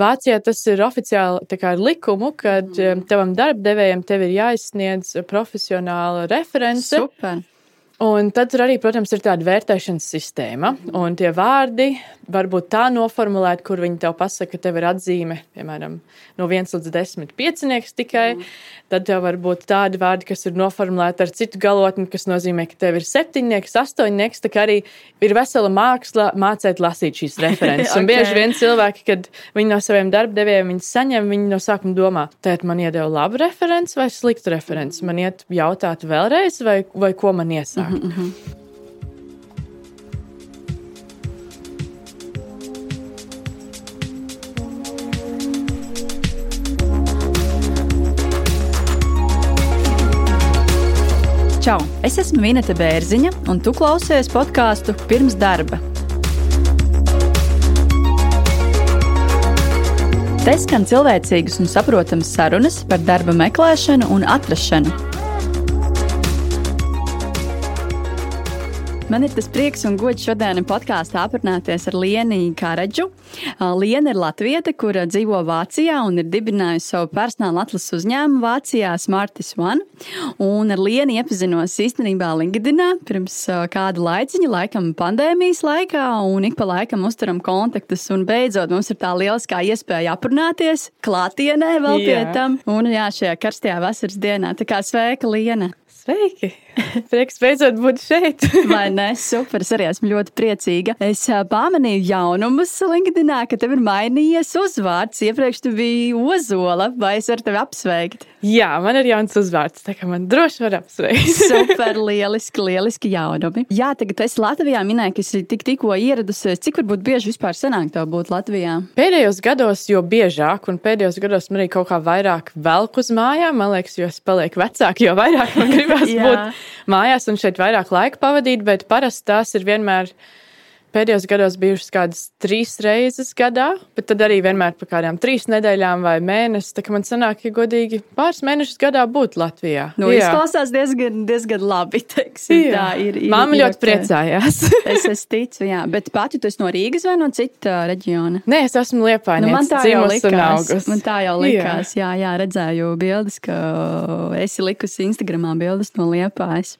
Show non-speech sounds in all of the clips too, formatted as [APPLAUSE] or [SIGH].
Vācijā tas ir oficiāli ar likumu, ka mm. tavam darbdevējam tev ir jāizsniedz profesionāla reference. Super. Un tad tur arī, protams, ir tāda vērtēšanas sistēma. Un tie vārdi var būt tā noformulēti, kur viņi tev pasaka, ka tev ir atzīme, piemēram, no 1 līdz 10 piecinieks tikai. Mm. Tad tev var būt tādi vārdi, kas ir noformulēti ar citu galotni, kas nozīmē, ka tev ir septiņnieks, astoņnieks. Tā kā arī ir vesela māksla mācīt lasīt šīs references. okay. [LAUGHS] Un bieži vien cilvēki, kad viņi no saviem darbdevējiem viņus saņem, viņi no sākuma domā, tēt man iedeva labu referenci vai sliktu referenci. Man iet jautāt vēlreiz, vai, vai ko man iesākt sākt. Mm -hmm. Čau! Es esmu Minēta Bērziņa, un tu klausies podkāstu pirms darba. Te skan cilvēcīgas un saprotamas sarunas par darba meklēšanu un atrašanu Man ir tas prieks un gods šodien podkāstā aprunāties ar Lieniju Kāraģu. Liena ir latvieta, kur dzīvo Vācijā un ir dibinājusi savu personāla atlases uzņēmumu Vācijā Smartis One. Un ar Lienu iepazinos īstenībā LinkedInā pirms kādu laiciņu, laikam pandēmijas laikā, un ik pa laikam uzturam kontaktus. Un beidzot mums ir tā lieliskā iespēja aprunāties klātienē vēl pie tam. Un jā, šajā karstajā vasaras dienā. Tā kā sveika, Liena! Sveiki! [LAUGHS] Prieks beidzot būt šeit. [LAUGHS] Vai ne? Super, es arī esmu ļoti priecīga. Es pamanīju jaunumus LinkedInā, ka tev ir mainījies uzvārds. Iepriekš tu biji Ozola, vai es varu tevi apsveikt? Jā, man ir jauns uzvārds, tā kā man droši var apsveikt. [LAUGHS] Super, lieliski, lieliski jaunumi. Jā, tagad es Latvijā minēju, ka esi tik, tikko ieradusies. Cik varbūt bieži vispār sanāk tev būt Latvijā? Pēdējos gados jo biežāk, un pēdējos gados man arī kaut kā vairāk velk uz mājām. Man liekas, jo es palieku vecāk, jo vairāk man gribas būt mājās un šeit vairāk laika pavadīt, bet parasti tās ir vienmēr pēdējos gados bijušas kādas trīs reizes gadā, bet tad arī vienmēr pa kādām trīs nedēļām vai mēnesi. Tā kā man sanāk, ja godīgi pāris mēnešus gadā būt Latvijā. Nu, jā. izklausās diezgan, diezgan labi. Teiksim, jā. tā ir. ir Māma ļoti priecājās. [LAUGHS] es, es ticu, jā. Bet pati tu esi no Rīgas vai no cita reģiona? Nē, es esmu Liepājnieks. Nu, man tā jau likās. Man tā jau likās. Jā, jā, jā redzēju bildes, ka esi likusi Instagramā bildes no Liepājas.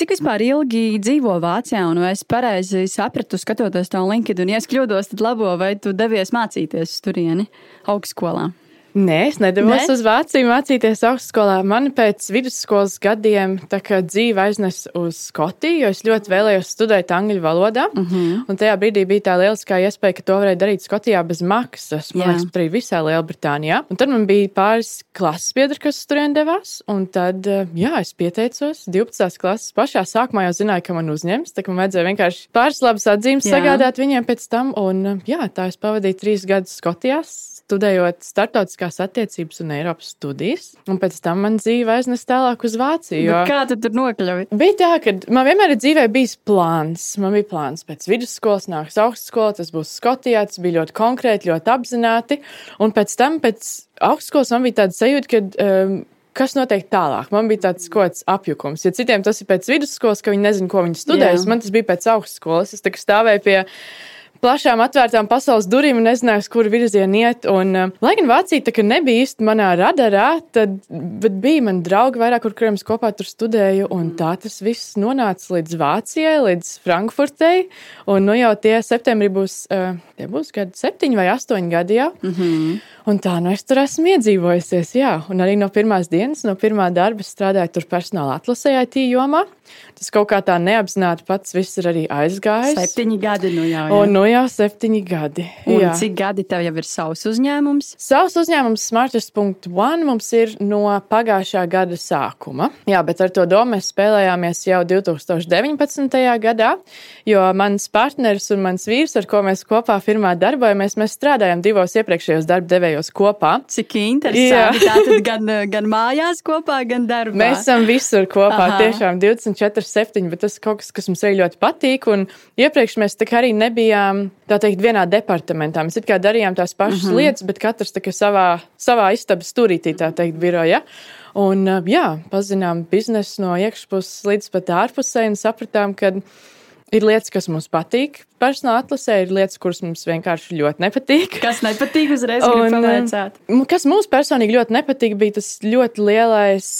Cik vispār ilgi dzīvo Vācijā un vai es pareizi saprotu? Sapratu, skatoties to LinkedIn, ja es kļūdos, tad labo, vai tu devies mācīties uz turieni augstskolā? Nē, es nedavos ne? uz Vāciju mācīties augstskolā. Man pēc vidusskolas gadiem dzīve aiznes uz Skotiju, jo es ļoti vēlējos studēt angļu valodā. Mhm. -huh. Un tajā brīdī bija tā lieliskā iespēja, ka to varēja darīt Skotijā bez maksas. Man liekas, arī visā Lielbritānijā. Un tad man bija pāris klases biedri, kas turien devās. Un tad, jā, es pieteicos 12. klases pašā sākumā jau zināju, ka man uzņems. Tā kā man vajadzēja vienkārši pāris labas atzīmes jā. sagādāt viņiem pēc tam. Un jā, tā es pavadīju trīs gadus Skotijā studējot starptautiskās attiecības un Eiropas studijas, un pēc tam man dzīve aiznes tālāk uz Vāciju. Jo... Kā tu tur nokļuvi? Bija tā, ka man vienmēr ir dzīvē bijis plāns. Man bija plāns pēc vidusskolas, nāks augstskola, tas būs Skotijā, tas bija ļoti konkrēti, ļoti apzināti, un pēc tam, pēc augstskolas, man bija tāda sajūta, ka. Um, kas notiek tālāk. Man bija tāds kāds apjukums. Ja citiem tas ir pēc vidusskolas, ka viņi nezina, ko viņi studēs, Jā. man tas bija pēc augstskolas. Es stāvēju pie plašām atvērtām pasaules durvīm un nezināju, kur virzienā iet. Un, uh, lai gan Vācija tā nebija īsti manā radarā, tad bija mani draugi vairāk, ar kuriem es kopā tur studēju. Tā tas viss nonāca līdz Vācijai, līdz Frankfurtei. Un nu jau tie septembrī būs, uh, tie būs gadi septiņi vai astoņi gadi jau. Mm -hmm. Un tā nu es tur esmu iedzīvojusies, jā. Un arī no pirmās dienas, no pirmā darba strādāju tur personāla atlasē IT jomā. Tas kaut kā tā neapzināti pats viss ir arī aizgājis. Septiņi gadi nu jau. Jā. Un nu jau septiņi gadi. Un jā. cik gadi tev jau ir savs uzņēmums? Savs uzņēmums Smartest.one mums ir no pagājušā gada sākuma. Jā, bet ar to domu mēs spēlējāmies jau 2019. gadā, jo mans partneris un mans vīrs, ar ko mēs kopā firmā darbojamies, mēs strādājam divos iepriekšējos darba devējos kopā. Cik interesanti. Tātad gan, gan mājās kopā, gan darbā. Mēs esam visur kopā, Aha. tiešām 24, 7, bet tas kaut kas, kas mums arī ļoti patīk. Un iepriekš mēs tā arī nebijām, tā teikt, vienā departamentā. Mēs kā darījām tās pašas mm -hmm. lietas, bet katrs savā, savā istabas stūrītī, tā teikt, biroja. Un jā, pazinām biznesu no iekšpuses līdz pat ārpusē un sapratām, ka Ir lietas, kas mums patīk personāla atlasē, ir lietas, kuras mums vienkārši ļoti nepatīk. Kas nepatīk uzreiz, un, pavaicāt? Kas mums personīgi ļoti nepatīk, bija tas ļoti lielais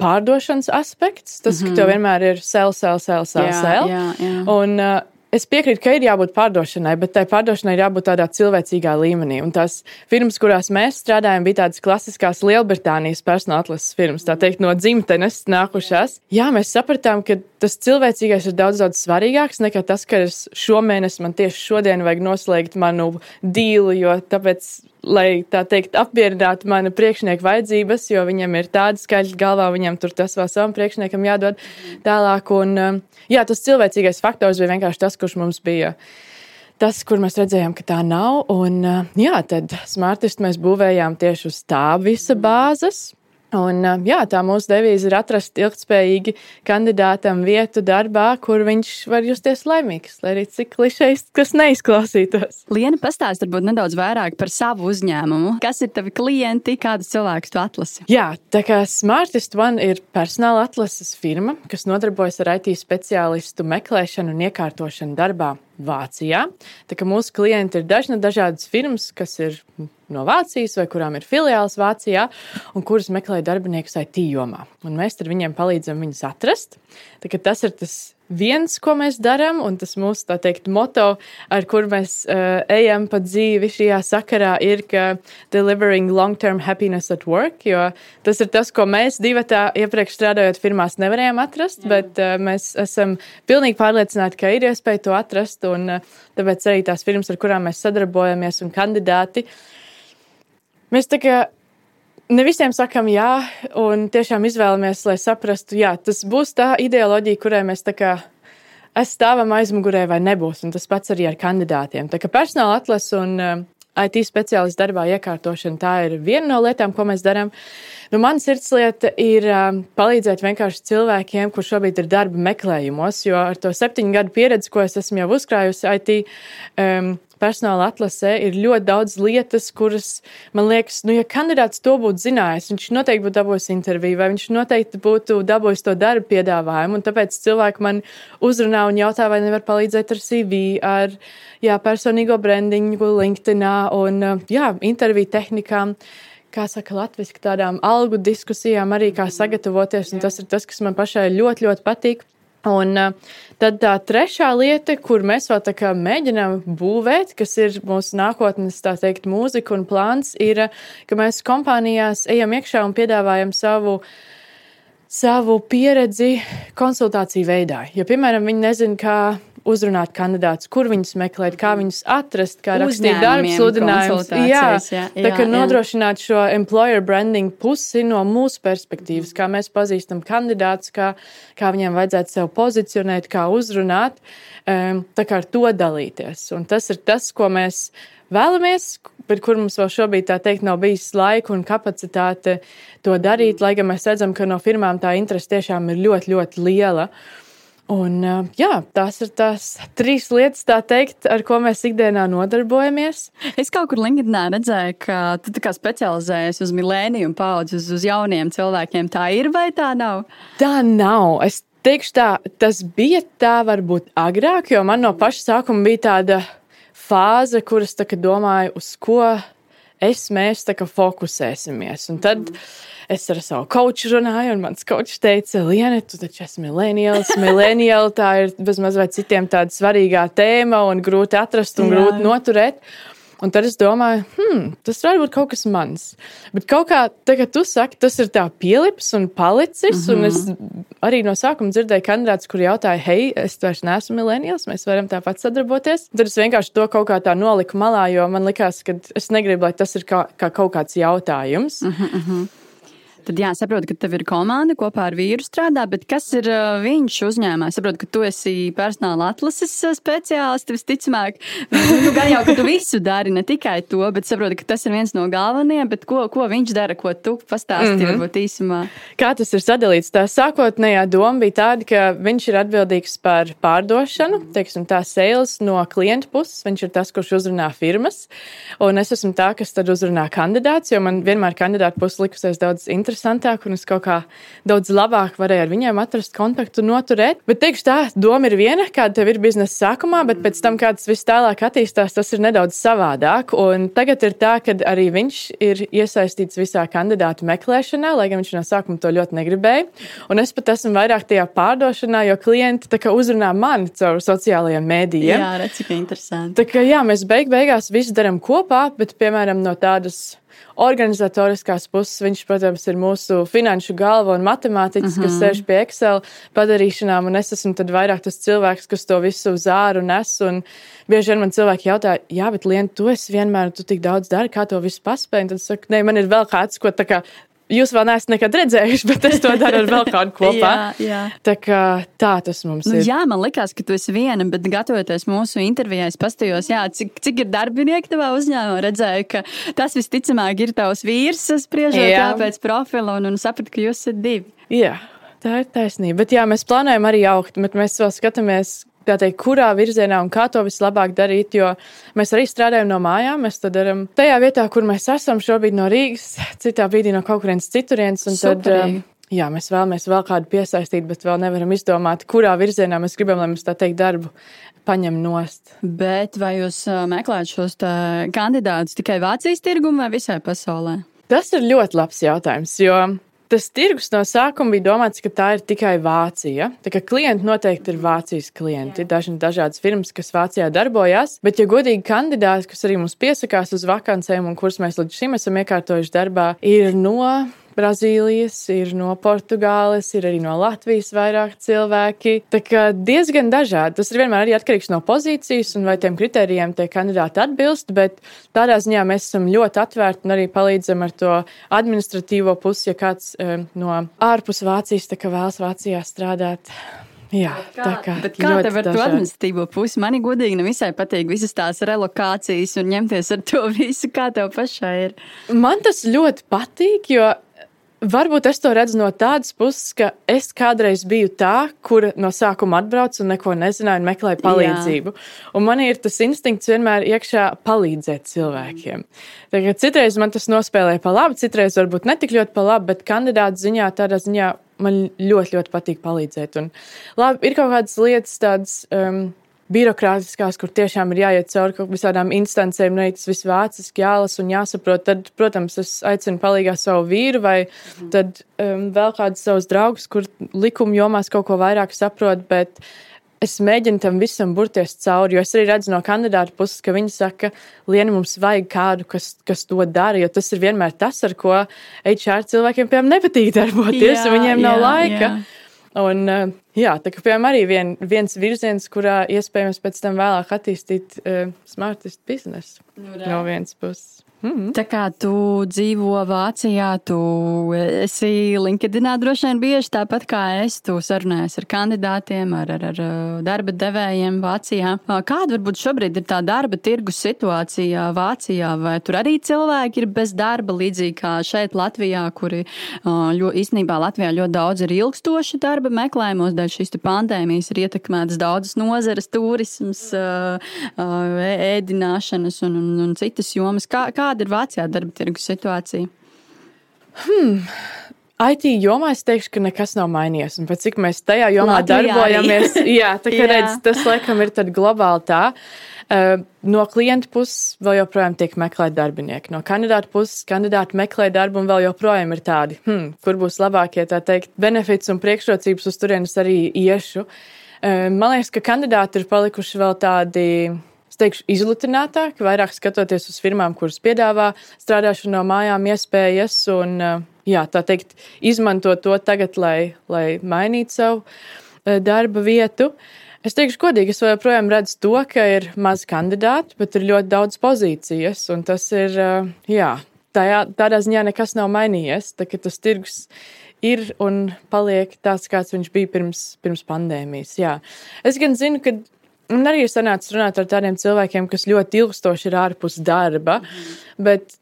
pārdošanas aspekts. Tas, mm -hmm. ka tev mhm. vienmēr ir sēl, sēl, sēl, sēl. Jā, jā, jā. Un, uh, Es piekrītu, ka ir jābūt pārdošanai, bet tai pārdošanai ir jābūt tādā cilvēcīgā līmenī. Un tās firmas, kurās mēs strādājam, bija tādas klasiskās Lielbritānijas personāla atlases firmas, tā teikt, no dzimtenes nākušās. Jā, mēs sapratām, ka tas cilvēcīgais ir daudz, daudz svarīgāks nekā tas, ka es šomēnes man tieši šodien vajag noslēgt manu dīlu, jo tāpēc lai tā teikt, apmierinātu mana priekšnieka vajadzības, jo viņam ir tāda skaļa galvā, viņam tur tas vēl savam priekšniekam jādod tālāk. Un, um, jā, tas cilvēcīgais faktors bija vienkārši tas, kurš mums bija. Tas, kur mēs redzējām, ka tā nav. Un, uh, jā, tad smartistu mēs būvējām tieši uz tā visa bāzes. Un, jā, tā mūsu devīze ir atrast ilgspējīgi kandidātam vietu darbā, kur viņš var justies laimīgs, lai arī cik klišejs tas neizklausītos. Liena, pastāst varbūt nedaudz vairāk par savu uzņēmumu. Kas ir tavi klienti, kādus cilvēkus tu atlasi? Jā, tā kā Smartest One ir personāla atlases firma, kas nodarbojas ar IT speciālistu meklēšanu un iekārtošanu darbā Vācijā. Tā kā mūsu klienti ir dažna dažādas firmas, kas ir no Vācijas vai kurām ir filiāls Vācijā un kuras meklē darbiniekus IT jomā. Un mēs ar viņiem palīdzam viņus atrast. Tā, tas ir tas viens, ko mēs darām, un tas mūsu, tā teikt, moto, ar kur mēs uh, ejam pa dzīvi šajā sakarā, ir, delivering long-term happiness at work, jo tas ir tas, ko mēs divi tā iepriekš strādājot firmās nevarējām atrast, Jā. bet uh, mēs esam pilnīgi pārliecināti, ka ir iespēja to atrast, un uh, tāpēc arī tās firmas, ar kurām mēs sadarbojamies, un kandidāti, mēs tā kā ne visiem sakam jā, un tiešām izvēlamies, lai saprastu, jā, tas būs tā ideoloģija, kurai mēs tā kā stāvam aizmugurē vai nebūs, un tas pats arī ar kandidātiem. Tā kā personāla atlases un uh, IT speciālistu darbā iekārtošana, tā ir viena no lietām, ko mēs darām. Nu, Mana sirdslieta ir um, palīdzēt vienkārši cilvēkiem, kurš šobrīd ir darba meklējumos, jo ar to septiņu gadu pieredzi, ko es esmu jau uzkrājusi IT, um, personāla atlasē ir ļoti daudz lietas, kuras man liekas, nu, ja kandidāts to būtu zinājis, viņš noteikti būtu dabūjis interviju, vai viņš noteikti būtu dabūjis to darbu piedāvājumu. Un tāpēc cilvēki man uzrunā un jautā, vai nevar palīdzēt ar CV, ar jā, personīgo brandingu, LinkedIn un jā, interviju tehnikām kā saka, latviešu tādām algu diskusijām, arī kā sagatavoties. Tas ir tas, kas man pašai ļoti, ļoti patīk. Un uh, tad tā trešā lieta, kur mēs vēl tā kā mēģinām būvēt, kas ir mūsu nākotnes, tā teikt, mūzika un plāns, ir, ka mēs kompānijās ejam iekšā un piedāvājam savu, savu pieredzi konsultāciju veidā. Ja, piemēram, viņi nezina, kā uzrunāt kandidātus, kur viņus meklēt, kā viņus atrast, kā rakstīt darbu sludinājumus. Jā, jā, jā, tā kā nodrošināt šo employer branding pusi no mūsu perspektīvas, kā mēs pazīstam kandidātus, kā, kā viņiem vajadzētu sev pozicionēt, kā uzrunāt, um, tā kā ar to dalīties. Un tas ir tas, ko mēs vēlamies, bet kur mums vēl šobrīd tā teikt nav bijis laika un kapacitāte to darīt, lai gan mēs redzam, ka no firmām tā interese tiešām ir ļoti, ļoti liela. Un, jā, tās ir tās trīs lietas, teikt, ar ko mēs ikdienā nodarbojamies. Es kaut kur LinkedInā redzēju, ka tu specializējies uz milēniju paudzi, uz, uz jauniem cilvēkiem. Tā ir vai tā nav? Tā nav. Es teikšu, tā, tas bija tā varbūt agrāk, jo man no paša sākuma bija tāda fāze, kuras domāju, uz ko es mēs fokusēsimies. Un tad, mm es ar savu koču runāju, un mans kočs teica, Liene, tu taču esi mileniāls. Mileniāli tā ir bezmaz vai citiem tāda svarīgā tēma un grūti atrast un Jā. grūti noturēt. Un tad es domāju, hmm, tas var būt kaut kas mans. Bet kaut kā tagad tu saki, tas ir tā pielips un palicis. Mm -hmm. Un es mhm. arī no sākuma dzirdēju kandidātus, kuri jautāja, hei, es vairs neesmu mileniāls, mēs varam tāpat sadarboties. Tad es vienkārši to kaut kā tā noliku malā, jo man likās, ka es negribu, lai tas ir kā, kā kaut kāds jautājums. Mm -hmm. Tad jā, saprotu, ka tev ir komanda kopā ar vīru strādā, bet kas ir viņš uzņēmumā? Es saprotu, ka tu esi personāla atlases speciālists, visticamāk. Nu, gan jau, ka tu visu dari, ne tikai to, bet saprotu, ka tas ir viens no galvenajiem, bet ko, ko viņš dara, ko tu pastāsti mm -hmm. varbūt īsumā? Kā tas ir sadalīts? Tā sākotnējā doma bija tāda, ka viņš ir atbildīgs par pārdošanu, teiksim, tā sales no klienta puses. Viņš ir tas, kurš uzrunā firmas, un es esmu tā, kas tad uzrunā kandidāts, jo man vienmēr kandidāta puses likusies daudz interesantāk interesantāk, un es kaut kā daudz labāk varēju ar viņiem atrast kontaktu un noturēt. Bet, teikšu tā, doma ir viena, kāda tev ir biznesa sākumā, bet pēc tam, kā tas viss tālāk attīstās, tas ir nedaudz savādāk. Un tagad ir tā, ka arī viņš ir iesaistīts visā kandidātu meklēšanā, lai gan viņš no sākuma to ļoti negribēja. Un es pat esmu vairāk tajā pārdošanā, jo klienti uzrunā mani caur sociālajiem mēdījiem. Jā, redz, cik interesanti. Tā kā jā, mēs beig beigās visu darām kopā, bet, piemēram, no tādas organizatoriskās puses viņš, protams, ir mūsu finanšu galva un matemātiķis, mm -hmm. kas mhm. sēž pie Excel padarīšanām, un es esmu vairāk tas cilvēks, kas to visu uz āru nes. Un bieži vien man cilvēki jautā, jā, bet Lien, tu esi vienmēr, tu tik daudz dari, kā to visu paspēji. Tad es saku, nē, man ir vēl kāds, ko tā kā Jūs vēl neesat nekad redzējuši, bet es to daru ar vēl kādu kopā. [LAUGHS] jā, jā. Tā, kā, tā tas mums nu, ir. Jā, man liekas, ka tu esi viena, bet gatavoties mūsu intervijai, es pastījos, jā, cik, cik ir darbinieki tavā uzņēmumā. Redzēju, ka tas visticamāk ir tavs vīrs, spriežot jā. pēc profila, un, un sapratu, ka jūs esat divi. Jā. Tā ir taisnība. Bet jā, mēs plānojam arī augt, bet mēs vēl skatāmies, teikt, kurā virzienā un kā to vislabāk darīt. Jo mēs arī strādājam no mājām. Mēs to darām tajā vietā, kur mēs esam šobrīd no Rīgas, citā brīdī no kaut kurienes citurienes. Um, jā, mēs vēlamies vēl kādu piesaistīt, bet vēl nevaram izdomāt, kurā virzienā mēs gribam, lai mums tā teikt, darbu paņem nost. Bet vai jūs uh, meklējat šos kandidātus tikai Vācijas tirgumu vai visai pasaulē? Tas ir ļoti labs jautājums, jo tas tirgus no sākuma bija domāts, ka tā ir tikai Vācija. Tā kā klienti noteikti ir Vācijas klienti, daži dažādas firmas, kas Vācijā darbojas. Bet, ja godīgi kandidāti, kas arī mums piesakās uz vakancēm un kurus mēs līdz šim esam iekārtojuši darbā, ir no Brazīlijas, ir no Portugāles, ir arī no Latvijas vairāk cilvēki. Tā kā diezgan dažādi. Tas ir vienmēr arī atkarīgs no pozīcijas un vai tiem kritērijiem tie kandidāti atbilst, bet tādā ziņā mēs esam ļoti atvērti un arī palīdzam ar to administratīvo pusi, ja kāds um, no ārpus Vācijas vēlas Vācijā strādāt. Jā, kā, tā kā, bet kā tev ar to administratīvo pusi? Man godīgi nevisai patīk visas tās relokācijas un ņemties ar to [LAUGHS] visu, kā tev pašai ir. Man tas ļoti patīk, jo Varbūt es to redzu no tādas puses, ka es kādreiz biju tā, kur no sākuma atbraucu un neko nezināju, un meklēju palīdzību. Jā. Un man ir tas instinkts vienmēr iekšā palīdzēt cilvēkiem. Tagad citreiz man tas nospēlēja pa labi, citreiz varbūt netik ļoti pa labi, bet kandidāta ziņā tādā ziņā man ļoti, ļoti patīk palīdzēt. Un, labi, ir kaut kādas lietas, tādas. Um, birokrātiskās, kur tiešām ir jāiet cauri kaut kādām instancēm, un tas viss vāciski jālasa un jāsaprot, tad, protams, es aicinu palīgā savu vīru vai mm. tad um, vēl kādus savus draugus, kur likuma jomās kaut ko vairāk saprot, bet es mēģinu tam visam burties cauri, jo es arī redzu no kandidāta puses, ka viņi saka, Liena, mums vajag kādu, kas, kas to dara, jo tas ir vienmēr tas, ar ko HR cilvēkiem, piemēram, nepatīk darboties, jā, un viņiem nav jā, laika. Jā. Un, uh, jā, tā kā piemēram arī vien, viens virziens, kurā iespējams pēc tam vēlāk attīstīt uh, smartest biznesu nu, no vienas puses. Mm -hmm. Tā kā tu dzīvo Vācijā, tu esi LinkedInā droši vien bieži tāpat kā es. Tu sarunājies ar kandidātiem, ar, ar, ar darba devējiem Vācijā. Kāda varbūt šobrīd ir tā darba tirgus situācija Vācijā? Vai tur arī cilvēki ir bez darba, līdzīgi kā šeit Latvijā, kuri ļo, īstenībā Latvijā ļoti daudz ir ilgstoši darba meklējumos, dēļ šīs pandēmijas ir ietekmētas daudzas nozares, turisms, ēdināšanas un, un, un citas jomas. Kā, kā Kāda ir Vācijā darba tirgus situācija? Hmm. IT jomā es teikšu, ka nekas nav mainījies. Un cik mēs tajā jomā Latvijā darbojamies, [LAUGHS] jā, tā jā. redz, tas laikam ir globāli tā. Uh, no klienta puses vēl joprojām tiek meklēti darbinieki. No kandidāta puses kandidāti meklē darbu un vēl joprojām ir tādi, hmm, kur būs labākie, tā teikt, benefits un priekšrocības uz turienes arī iešu. Uh, man liekas, ka kandidāti ir palikuši vēl tādi teikšu, izlutinātāki, vairāk skatoties uz firmām, kuras piedāvā strādāšanu no mājām, iespējas un eh, jā, tā teikt, izmanto to tagad, lai, lai mainītu savu eh, darba vietu. Es teikšu, godīgi, es joprojām redzu to, ka ir maz kandidātu, bet ir ļoti daudz pozīcijas, un tas ir, eh, jā, tajā, tādā ziņā nekas nav mainījies, tā tas tirgus ir un paliek tāds, kāds viņš bija pirms, pirms pandēmijas. Jā. Es gan zinu, ka Un arī ir sanācis runāt ar tādiem cilvēkiem, kas ļoti ilgstoši ir ārpus darba. Mm. Bet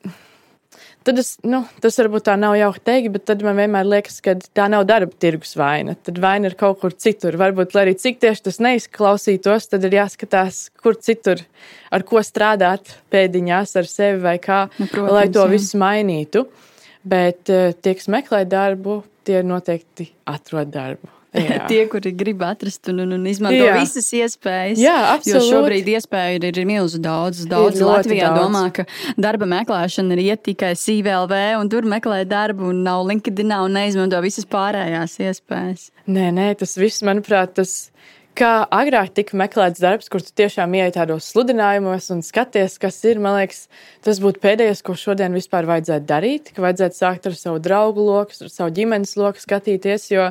tad es, nu, tas varbūt tā nav jauki teikt, bet tad man vienmēr liekas, ka tā nav darba tirgus vaina. Tad vaina ir kaut kur citur. Varbūt, lai arī cik tieši tas neizklausītos, tad ir jāskatās, kur citur, ar ko strādāt pēdiņās ar sevi vai kā, nu, protams, lai to jā. visu mainītu. Bet tie, kas meklē darbu, tie noteikti atrod darbu. [LAUGHS] tie, kuri grib atrast un, un, un izmanto Jā. visas iespējas. Jā, absolūti. Jo šobrīd iespēju ir, ir milzu daudz. Daudz Latvijā daudz. domā, ka darba meklēšana ir iet tikai CVLV un tur meklē darbu un nav LinkedIn un neizmanto visas pārējās iespējas. Nē, nē, tas viss, manuprāt, tas ir kā agrāk tika meklēts darbs, kur tu tiešām ieej tādos sludinājumos un skaties, kas ir. Man liekas, tas būtu pēdējais, ko šodien vispār vajadzētu darīt. Ka vajadzētu sākt ar savu draugu loku, ar savu ģimenes loku skatīties, jo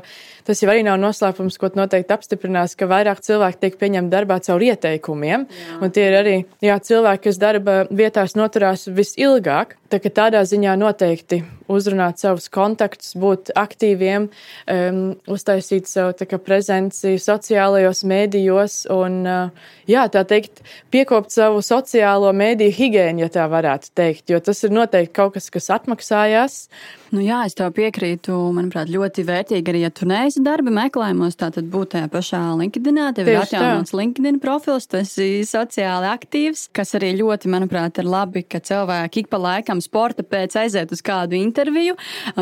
tas jau arī nav noslēpums, ko noteikti apstiprinās, ka vairāk cilvēki tiek pieņemti darbā caur ieteikumiem. Jā. Un tie ir arī jā, cilvēki, kas darba vietās noturās visilgāk. Tā, tādā ziņā noteikti uzrunāt savus kontaktus, būt aktīviem, um, uztaisīt savu prezenci sociālajos mēdījos un, uh, jā, tā teikt, piekopt savu sociālo mēdīju higiēnu, ja tā varētu teikt, jo tas ir noteikti kaut kas, kas atmaksājās. Nu jā, es tev piekrītu. Manuprāt, ļoti vērtīgi arī, ja tu neesi darba meklējumos, tad būt tajā pašā LinkedIn. Tev ir atjaunots LinkedIn profils, tu esi sociāli aktīvs, kas arī ļoti, manuprāt, ir labi, ka cilvēki ik pa laikam sporta pēc aiziet uz kādu interviju,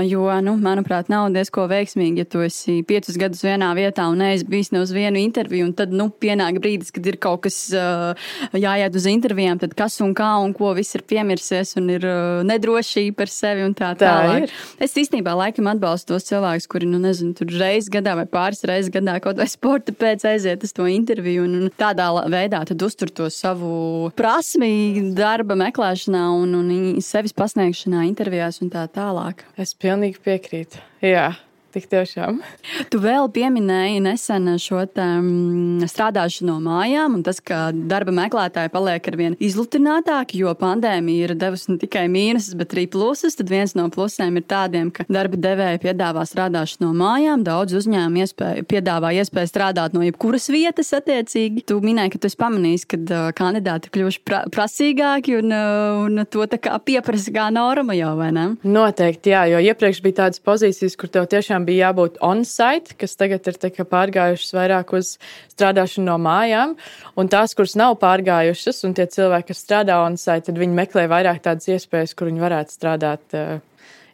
jo, nu, manuprāt, nav diezko veiksmīgi, ja tu esi piecus gadus vienā vietā un neesi bijis ne uz vienu interviju, un tad, nu, pienāk brīdis, kad ir kaut kas uh, jāiet uz intervijām, tad kas un kā un ko viss ir piemirsies un ir uh, nedrošība par sevi un tā tālāk. Tā Es īstenībā laikam atbalstu tos cilvēkus, kuri, nu, nezinu, tur reizes gadā vai pāris reizes gadā kaut vai sporta pēc aiziet uz to interviju un tādā veidā uztur to savu prasmi darba meklēšanā un, un sevis pasniegšanā intervijās un tā tālāk. Es pilnīgi piekrītu. Jā. Tik tiešām. [LAUGHS] Tu vēl pieminēji nesen šo um, strādāšanu no mājām, un tas, ka darba meklētāji paliek ar vien izlutinātāki, jo pandēmija ir devusi ne tikai mīnusus, bet arī plusus. Tad viens no plusiem ir tādiem, ka darba devēja piedāvā strādāšanu no mājām. Daudz uzņēmumu iespēja, piedāvā iespēju strādāt no jebkuras vietas, attiecīgi. Tu minēji, ka tu esi pamanījis, ka uh, kandidāti kļuvuši pra prasīgāki un, uh, un to pieprasa kā norma jau, vai ne? Noteikti, jā, jo iepriekš bija tādas pozīcijas, kur tev tiešām bija jābūt on-site, kas tagad ir pārgājušas vairāk uz strādāšanu no mājām. Un tās, kuras nav pārgājušas, un tie cilvēki, kas strādā on-site, tad viņi meklē vairāk tādas iespējas, kur viņi varētu strādāt. Eh,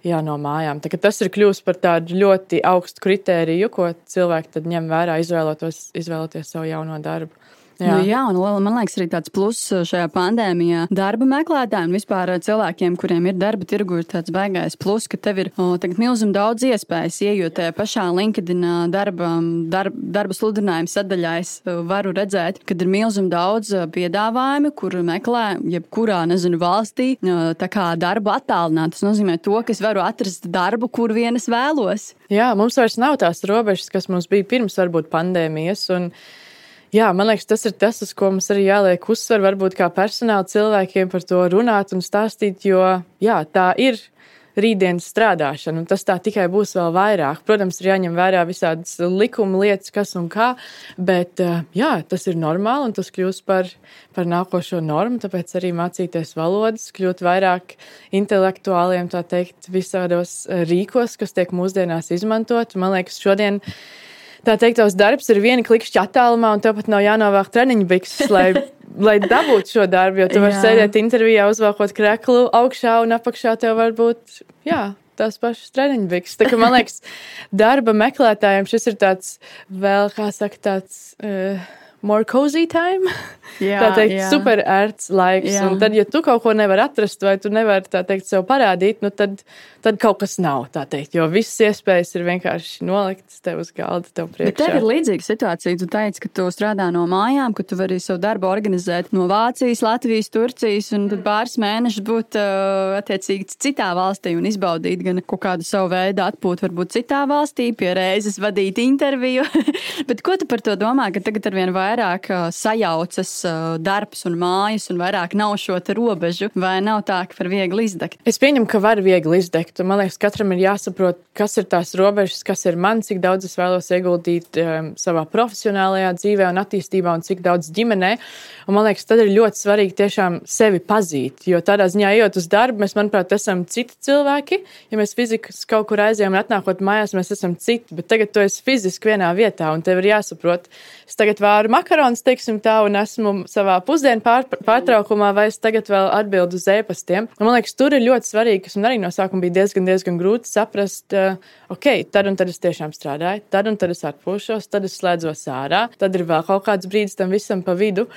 jā, no mājām. Tā, tas ir kļuvis par tādu ļoti augstu kritēriju, ko cilvēki ņem vērā, izvēloties savu jauno darbu. Jā. Nu, jā, un man liekas, arī tāds pluss šajā pandēmijā darba meklētājiem un vispār cilvēkiem, kuriem ir darba tirgu, ir tāds baigais pluss, ka tev ir milzīgi daudz iespējas iejūt tajā pašā LinkedIn darba, darba, darba sludinājuma sadaļā. Es varu redzēt, ka ir milzīgi daudz piedāvājumu, kur meklē jebkurā, nezinu, valstī darbu attālināt. Tas nozīmē to, ka es varu atrast darbu, kur vien es vēlos. Jā, mums vairs nav tās robežas, kas mums bija pirms varbūt pandēmijas. Un Jā, man liekas, tas ir tas, uz ko mums arī jāliek uzsver, varbūt kā personāla cilvēkiem par to runāt un stāstīt, jo jā, tā ir rītdienas strādāšana, un tas tā tikai būs vēl vairāk. Protams, ir jāņem vērā visādas likuma lietas, kas un kā, bet jā, tas ir normāli un tas kļūs par, par nākošo normu, tāpēc arī mācīties valodas, kļūt vairāk intelektuāliem, tā teikt, visādos rīkos, kas tiek mūsdienās izmantot. Man liekas, šodien tā teikt, tavs darbs ir viena klikšķa attālumā, un tev pat nav jānovāk treniņu bikses, [LAUGHS] lai, lai dabūtu šo darbu. Jo tu vari sēdēt intervijā, uzvelkot kreklu augšā un apakšā tev var būt. Jā, tās pašas treniņu bikses. Tā, man [LAUGHS] liekas, darba meklētājiem šis ir tāds vēl, kā saka, tāds. Uh, more cozy time. [LAUGHS] Jā, [LAUGHS] tā teikt, jā. super ērts laiks. Jā. Un tad, ja tu kaut ko nevari atrast, vai tu nevari tā teikt, sev parādīt, nu tad, tad kaut kas nav. Teikt, jo visas iespējas ir vienkārši noliktas tev uz galda, tev priekšā. Bet tev ir līdzīga situācija. Tu teici, ka tu strādā no mājām, ka tu vari savu darbu organizēt no Vācijas, Latvijas, Turcijas, un tad pāris mēnešus būt uh, attiecīgi citā valstī un izbaudīt gan kaut kādu savu veidu atpūtu, varbūt citā valstī, pie reizes vadīt interviju. [LAUGHS] Bet ko tu par to domā, ka tagad ar vien vairāk vairāk sajaucas darbs un mājas, un vairāk nav šo robežu, vai nav tā, ka var viegli izdegt? Es pieņemu, ka var viegli izdegt. Man liekas, katram ir jāsaprot, kas ir tās robežas, kas ir man, cik daudz es vēlos ieguldīt um, savā profesionālajā dzīvē un attīstībā, un cik daudz ģimenē. Un man liekas, tad ir ļoti svarīgi tiešām sevi pazīt. Jo tādā ziņā, ejot uz darbu, mēs, manuprāt, esam citi cilvēki. Ja mēs fiziski kaut kur aizējām un atnākot mājās, mēs esam citi. Bet tagad tu esi fiziski vienā vietā, un tev ir jāsaprot, es tagad varu makarons, teiksim tā, un esmu savā pusdienu pār, pārtraukumā, vai es tagad vēl atbildu uz ēpastiem. Un, man liekas, tur ir ļoti svarīgi, kas man arī no sākuma bija diezgan, diezgan grūti saprast, uh, ok, tad un tad es tiešām strādāju, tad un tad es atpūšos, tad es slēdzos ārā, tad ir vēl kaut kāds brīdis tam visam pa vidu.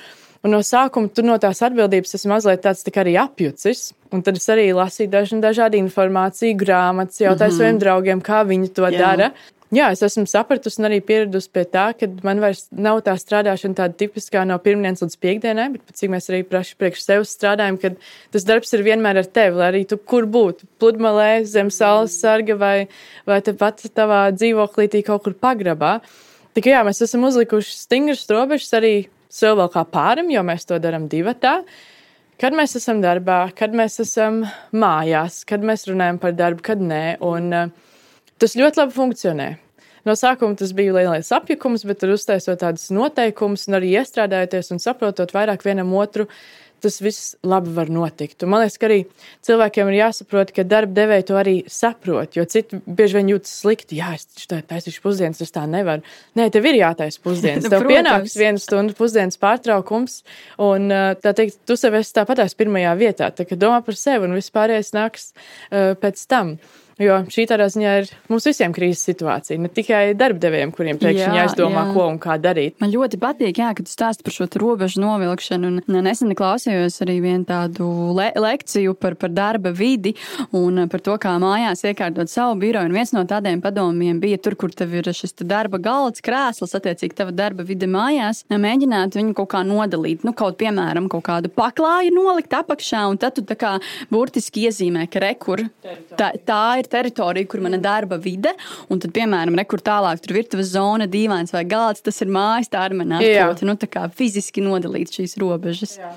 Un no sākuma tu no tās atbildības esi mazliet tāds tā arī apjucis. Un tad es arī lasīju dažādu informāciju, grāmatas, jautāju mm -hmm. saviem draugiem, kā viņi to Jā. dara. Jā, es esmu sapratusi un arī pieradusi pie tā, ka man vairs nav tā strādāšana tāda tipiskā no pirmdienas līdz piekdienai, bet cik mēs arī praši priekš sevis strādājam, kad tas darbs ir vienmēr ar tevi, lai arī tu kur būtu, pludmalē, zem saules sarga vai, vai tepat tavā dzīvoklītī kaut kur pagrabā. Tikai jā, mēs esam uzlikuši stingras robežas arī sev vēl kā pārim, jo mēs to darām divatā. Kad mēs esam darbā, kad mēs esam mājās, kad mēs runājam par darbu, kad nē. Un, uh, Tas ļoti labi funkcionē. No sākuma tas bija lielais apjukums, bet tur uztaisot tādus noteikumus un arī iestrādājoties un saprotot vairāk vienam otru, tas viss labi var notikt. Un man liekas, ka arī cilvēkiem ir jāsaprot, ka darba devēja to arī saprot, jo citi bieži vien jūtas slikti. Jā, es tā taisīšu pusdienas, tas tā nevar. Nē, tev ir jātaisa pusdienas. [LAUGHS] Tev pienāks viena stunda pusdienas pārtraukums, un tā teikt, tu sev esi tāpatās pirmajā vietā. Tā kā domā par sevi un vispārējais nāks uh, pēc tam. Jo šī tādā ziņā ir mums visiem krīzes situācija, ne tikai darbdevējiem, kuriem pēkšņi jāizdomā, jā. ko un kā darīt. Man ļoti patīk, jā, ka tu stāsti par šo robežu novilkšanu. Nesen klausījos arī vienu tādu le lekciju par, par darba vidi un par to, kā mājās iekārtot savu biroju. Un viens no tādiem padomiem bija tur, kur tev ir šis darba galds, krēsls, attiecīgi tava darba vide mājās. Mēģināt viņu kaut kā nodalīt, nu, kaut piemēram, kaut kādu paklāju nolikt apakšā, un tad tu tā kā burtiski iezīmē, ka rekur tā, tā ir ir teritorija, kur mana darba vide, un tad, piemēram, rekur tālāk, tur virtuves zona, dīvains vai galds, tas ir mājas, tā ir mana atpūta. Nu, tā kā fiziski nodalīt šīs robežas. Jā.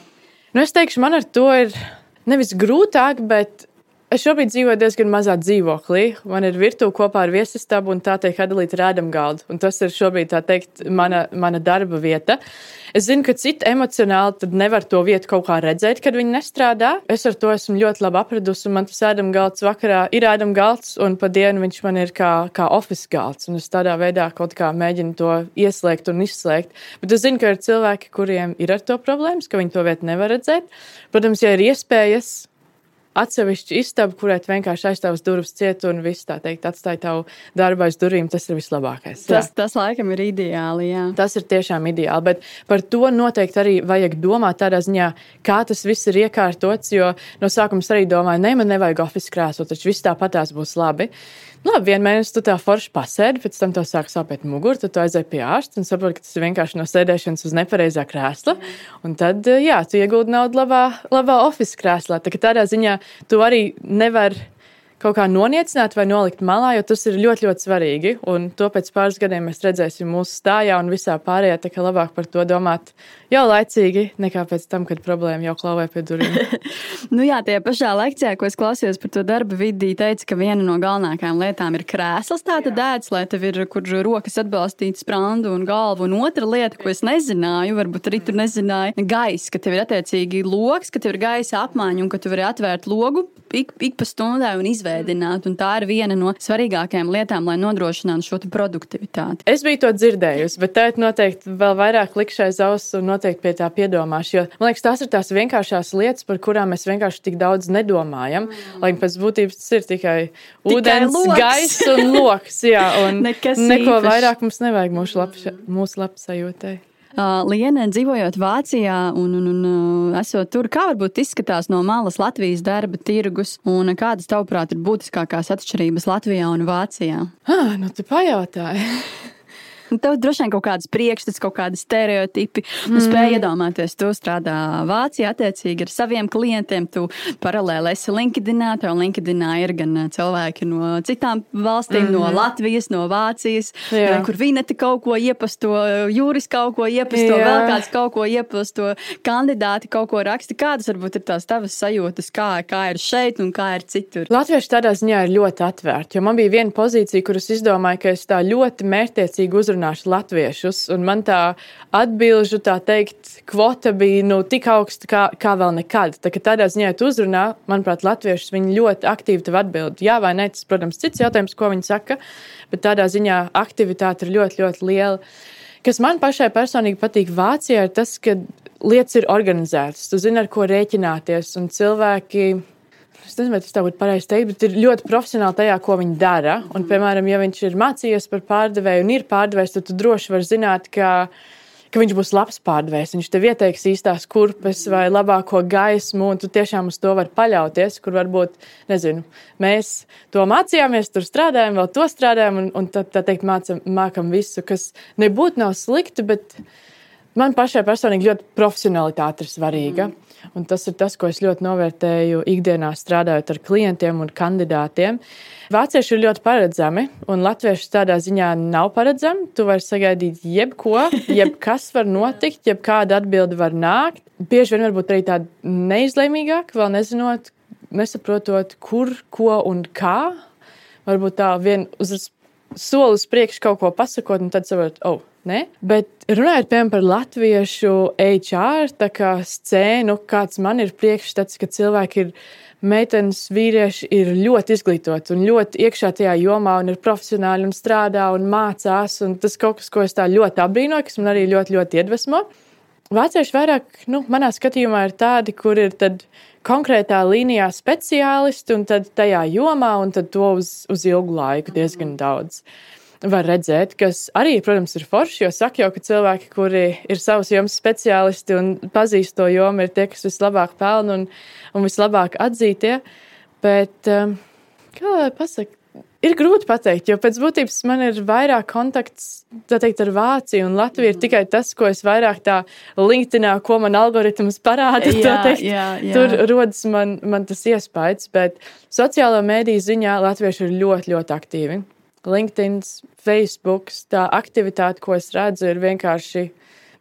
Nu, es teikšu, man ar to ir nevis grūtāk, bet Es šobrīd dzīvoju diezgan mazā dzīvoklī. Man ir virtuve kopā ar viesistabu, un tā tiek atdalīta rādam galdu. Un tas ir šobrīd, teikt, mana, mana darba vieta. Es zinu, ka citi emocionāli nevar to vietu kaut kā redzēt, kad viņi nestrādā. Es ar to esmu ļoti labi apradusi, un man tas ēdam galds vakarā ir ēdam galds, un pa dienu viņš man ir kā, kā office galds. Es tādā veidā kaut kā mēģinu to ieslēgt un izslēgt. Bet es zinu, ka ir cilvēki, kuriem ir ar to problēmas, ka viņi to vietu nevar redzēt. Protams, ja ir iespējas, atsevišķu istabu, kurai vienkārši aizstāvs durvis ciet un viss tā teikt, atstāja tavu darbu aiz durvīm. Tas ir vislabākais. Tas, jā. tas laikam ir ideāli. Jā. Tas ir tiešām ideāli. Bet par to noteikti arī vajag domāt tādā ziņā, kā tas viss ir iekārtots. Jo no sākuma arī domāju, ne, man nevajag oficiāli krēsot, taču viss tāpatās būs labi. Nu, labi, vienu mēnesi tu tā forši pasēdi, pēc tam tev sāk sāpēt mugura, tad tu aizēji pie ārsta un saproti, ka tas ir vienkārši no sēdēšanas uz nepareizā krēsla. Un tad, jā, tu iegūti naudu labā, labā oficiālā krēslā. Tā, tādā ziņā tu arī nevari kaut kā noniecināt vai nolikt malā, jo tas ir ļoti, ļoti svarīgi. Un to pēc pāris gadiem mēs redzēsim mūsu stājā un visā pārējā. Tā kā labāk par to domāt jau laicīgi, nekā pēc tam, kad problēma jau klauvē pie durvīm. [LAUGHS] nu jā, tajā pašā lekcijā, ko es klausījos par to darba vidi, teica, ka viena no galvenākajām lietām ir krēsls, tāda dēts, lai tev ir kur rokas atbalstītas sprandu un galvu. Un otra lieta, ko es nezināju, varbūt arī tur nezināju, gaisa, ka tev ir attiecīgi loks, ka tev ir gaisa apmaiņa un ka tu vari atvērt logu ik, ik pa stundai un izveidināt. Un tā ir viena no svarīgākajām lietām, lai nodrošinātu šo produktivitāti. Es biju to dzirdējusi, bet tagad noteikti vēl vairāk likšais auss un noteikti pie tā piedomāšu. Jo man liekas, tās ir tās vienkāršās lietas, par kurām mēs vienkārši tik daudz nedomājam. Mm. Lai pēc būtības tas ir tikai, tikai ūdens, gaiss un loks. Jā, un [LAUGHS] Nekas neko īpaši. vairāk mums nevajag mūsu labsajūtai. Liene, dzīvojot Vācijā un, un, un esot tur, kā varbūt izskatās no malas Latvijas darba tirgus un kādas, tavuprāt, ir būtiskākās atšķirības Latvijā un Vācijā? Ah, nu, tu pajautāji. [LAUGHS] Tev droši vien kaut kādas priekšstats, kaut kādi stereotipi. Mm. Tu spēj iedomāties, tu strādā Vācijā attiecīgi ar saviem klientiem. Tu paralēli esi LinkedInā, tev LinkedInā ir gan cilvēki no citām valstīm, mm. no Latvijas, no Vācijas, Jā. kur Vineti kaut ko iepasto, Jūris kaut ko iepasto, Jā. vēl kāds kaut ko iepasto, kandidāti kaut ko raksta. Kādas varbūt ir tās tavas sajūtas, kā, kā ir šeit un kā ir citur? Latvieši tādā ziņā ir ļoti atvērti, jo man bija viena pozīcija, kuras izdomāju, ka es tā ļoti mērķtiecīgi uzrunāju uzrunāšu latviešus. Un man tā atbilžu, tā teikt, kvota bija nu, tik augsta kā, kā vēl nekad. Tā, tādā ziņā, ja tu uzrunā, manuprāt, latviešus viņi ļoti aktīvi tev atbild. Jā vai nē, tas, protams, cits jautājums, ko viņi saka, bet tādā ziņā aktivitāte ir ļoti, ļoti liela. kas man pašai personīgi patīk Vācijā, ir tas, ka lietas ir organizētas. Tu zini, ar ko rēķināties, un cilvēki. Es nezinu, vai tas tā būtu pareizi teikt, bet ir ļoti profesionāli tajā, ko viņi dara. Un, piemēram, ja viņš ir mācījies par pārdevēju un ir pārdevējs, tad tu droši vari zināt, ka ka viņš būs labs pārdevējs. Viņš tev ieteiks īstās kurpes vai labāko gaismu, un tu tiešām uz to vari paļauties. Kur varbūt, nezinu, mēs to mācījāmies, tur strādājam, vēl to strādājam, un, un tad, tā teikt, mācam, mākam visu, kas nebūtu nav slikti, bet man pašai personīgi ļoti profesionalitāte ir svarīga. Mm. Un tas ir tas, ko es ļoti novērtēju ikdienā strādājot ar klientiem un kandidātiem. Vācieši ir ļoti paredzami, un latvieši tādā ziņā nav paredzami. Tu vari sagaidīt jebko, [LAUGHS] jebkas var notikt, jebkāda atbilde var nākt. Bieži vien varbūt arī tāda neizlēmīgāka, vēl nezinot, nesaprotot, kur, ko un kā. Varbūt tā vien uz soli uz priekšu kaut ko pasakot, un tad saprot, oh, Ne? Bet runājot piemēram par latviešu HR scēnu, kāds man ir priekšstats, ka cilvēki ir meitenes, vīrieši ir ļoti izglītoti un ļoti iekšā tajā jomā, un ir profesionāli un strādā un mācās. Un tas kaut kas, ko es tā ļoti apbrīnoju, kas man arī ļoti, ļoti iedvesmo. Vācieši vairāk, nu, manā skatījumā, ir tādi, kur ir konkrētā līnijā speciālisti un tad tajā jomā, un tad to uz, uz ilgu laiku diezgan daudz. Uh, var redzēt, kas arī, protams, ir forši. Jo saka jau, ka cilvēki, kuri ir savas jomas speciālisti un pazīst to jomu, ir tie, kas vislabāk pelna un, un vislabāk atzītie. Bet, um, kā lai pasakā, ir grūti pateikt, jo pēc būtības man ir vairāk kontakts teikt, ar Vāciju un Latviju. Ir tikai tas, ko es vairāk tā LinkedInā, ko man algoritms parāda. Jā, teikt, jā, jā. Tur rodas man, man tas iespējas, bet sociālo mēdīju ziņā latvieši ir ļoti, ļoti aktīvi. LinkedIn, Facebook, tā aktivitāte, ko es redzu, ir vienkārši.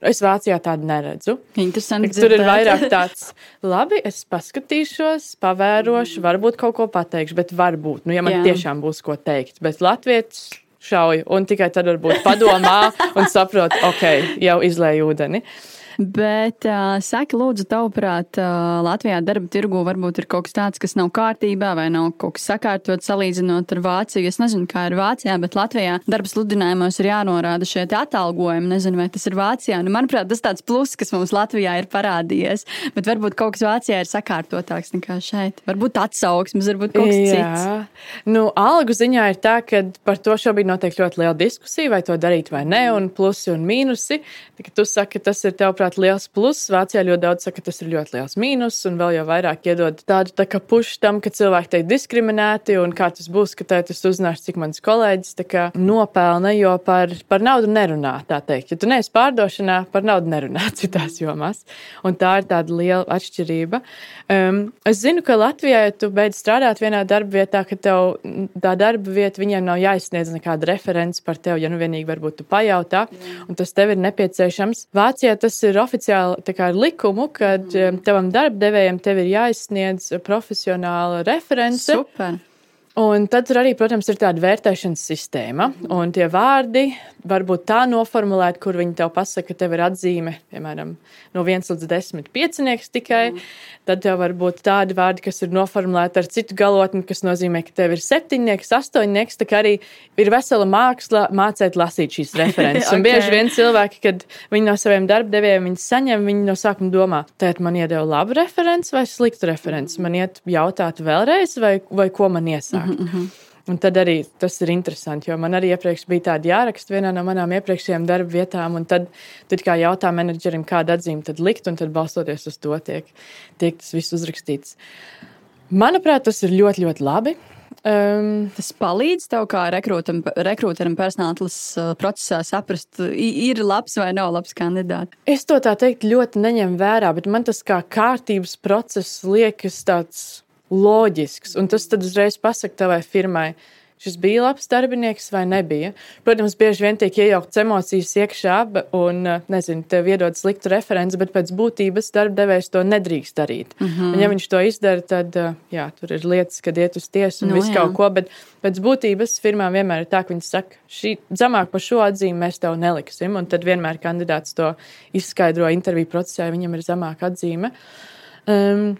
Es Vācijā tādu neredzu. Interesanti. Tur ir vairāk tāds, [LAUGHS] labi, es paskatīšos, pavērošu, varbūt kaut ko pateikšu, bet varbūt, nu, ja man Jā. tiešām būs ko teikt. Bet Latvijas šauju, un tikai tad varbūt padomā [LAUGHS] un saprot, ok, jau izlēju ūdeni. Uh, Bet uh, saki, lūdzu, tavuprāt, uh, Latvijā darba tirgu varbūt ir kaut kas tāds, kas nav kārtībā vai nav kaut kas sakārtot salīdzinot ar Vāciju. Es nezinu, kā ir Vācijā, bet Latvijā darba sludinājumos ir jānorāda šie atalgojumi. Nezinu, vai tas ir Vācijā. Nu, manuprāt, tas tāds pluss, kas mums Latvijā ir parādījies. Bet varbūt kaut kas Vācijā ir sakārtotāks nekā šeit. Varbūt atsauksmes, varbūt kaut kas Jā. cits. Nu, algu ziņā ir tā, ka par to šobrīd notiek ļoti liela diskusija, vai to darīt vai nē, un plusi un mīnusi. Tad, tu saki, tas ir tev, prāt, liels pluss. Vācijā ļoti daudz saka, ka tas ir ļoti liels mīnus, un vēl jau vairāk iedod tādu tā kā pušu tam, ka cilvēki tiek diskriminēti, un kā tas būs, ka tad es uzzināšu, cik mans kolēģis nopelna, jo par, par naudu nerunā, tā teikt. Ja tu neesi pārdošanā, par naudu nerunā [LAUGHS] citās jomās, un tā ir tāda liela atšķirība. Um, es zinu, ka Latvijā, ja tu beidz strādāt vienā darba vietā, ka tev tā darba vieta viņiem nav jāizsniedz nekāda referents par tevi, ja nu vienīgi varbūt tu pajautā, un tas tev ir nepieciešams. Vācijā tas ir oficiāli kā, ar likumu, ka mm. tavam darbdevējam tev ir jāizsniedz profesionāla reference. Super. Un tad tur arī, protams, ir tāda vērtēšanas sistēma. Un tie vārdi var būt tā noformulēti, kur viņi tev pasaka, ka tev ir atzīme, piemēram, no 1 līdz 10 piecinieks tikai. Mm. Tad tev var būt tādi vārdi, kas ir noformulēti ar citu galotni, kas nozīmē, ka tev ir septiņnieks, astoņnieks. Tā kā arī ir vesela māksla mācīt lasīt šīs [LAUGHS] references. okay. Un bieži vien cilvēki, kad viņi no saviem darbdevējiem saņem, viņi no sākuma domā, tēt man iedeva labu referenci vai sliktu referenci. Man iet jautāt vēlreiz, vai, vai ko man iesākt. Mm -hmm. Un tad arī tas ir interesanti, jo man arī iepriekš bija tāda jāraksta vienā no manām iepriekšējām darba vietām, un tad, tad kā jautā menedžerim, kādu atzīmi tad likt, un tad balstoties uz to tiek, tiek tas viss uzrakstīts. Manuprāt, tas ir ļoti, ļoti labi. Um, tas palīdz tev, kā rekrūteram, personāla uh, procesā, saprast, ir labs vai nav labs kandidāts. Es to tā teikt ļoti neņemu vērā, bet man tas kā kārtības process liekas tāds loģisks. Un tas tad uzreiz pasaka tavai firmai, šis bija labs darbinieks vai nebija. Protams, bieži vien tiek iejauktas emocijas iekšā, un, nezinu, tev iedod sliktu referenci, bet pēc būtības darbdevējs to nedrīkst darīt. Mm -hmm. Un, ja viņš to izdara, tad, jā, tur ir lietas, kad iet uz tiesu un nu visu jā. kaut ko, bet pēc būtības firmām vienmēr ir tā, ka viņi saka, šī zemāk par šo atzīmi mēs tev neliksim, un tad vienmēr kandidāts to izskaidro interviju procesā, ja viņam ir zemāka atzīme. Um,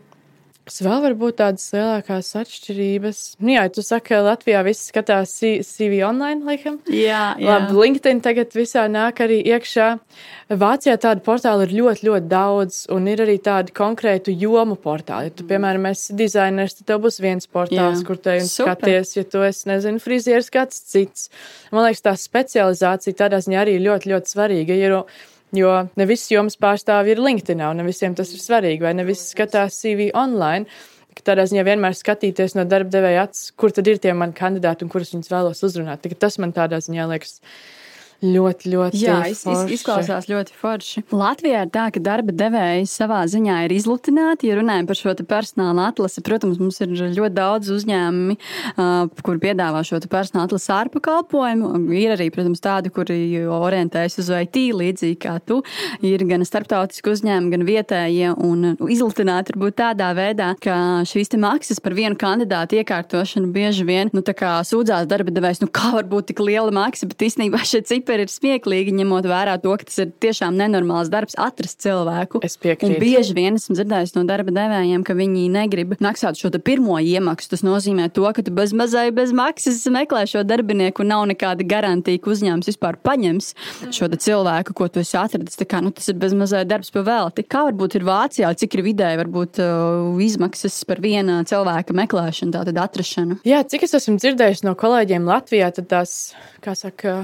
Kas vēl var būt tādas lielākās atšķirības? Nu, jā, tu saki, ka Latvijā viss skatās CV online, laikam. Jā, jā. Labi, LinkedIn tagad visā nāk arī iekšā. Vācijā tādu portālu ir ļoti, ļoti daudz, un ir arī tādi konkrētu jomu portāli. Ja tu, piemēram, esi dizainers, tad tev būs viens portāls, jā. kur te un skaties, ja tu esi, nezinu, frizieris, kāds cits. Man liekas, tā specializācija tādā ziņā arī ļoti, ļoti svarīga. Jo, Jo ne visi jomas pārstāvji ir LinkedIn, un ne visiem tas ir svarīgi, vai ne visi skatās CV online. Tādā ziņā vienmēr skatīties no darba devēja acis, kur tad ir tie mani kandidāti un kurus viņus vēlos uzrunāt. Tas man tādā ziņā liekas Ļoti, ļoti Jā, iz, izklausās ļoti forši. Latvijā ir tā, ka darba devēji savā ziņā ir izlutināti. Ja runājam par šo personāla atlasi, protams, mums ir ļoti daudz uzņēmumi, kur piedāvā šo personāla atlasi ārpakalpojumu. Ir arī, protams, tādi, kuri orientējas uz IT līdzīgi kā tu. Ir gan starptautiski uzņēmumi, gan vietējie. Un izlutināti varbūt tādā veidā, ka šīs maksas par vienu kandidātu iekārtošanu bieži vien nu, sūdzās darba devējs, nu kā var būt tik liela maksa, bet īstenībā šie cipari cipari ir smieklīgi, ņemot vērā to, ka tas ir tiešām nenormāls darbs atrast cilvēku. Es piekrītu. Un bieži vien esmu dzirdējis no darba devējiem, ka viņi negrib maksāt šo pirmo iemaksu. Tas nozīmē to, ka tu bez mazai bez maksas meklē šo darbinieku un nav nekāda garantija, ka uzņēmums vispār paņems šo cilvēku, ko tu esi atradis. Kā, nu, tas ir bez mazai darbs pavēlti. Kā varbūt ir Vācijā, cik ir vidēji varbūt uh, izmaksas par viena cilvēka meklēšanu, tātad atrašanu? Jā, cik es esmu dzirdējis no kolēģiem Latvijā, tad tās, kā saka,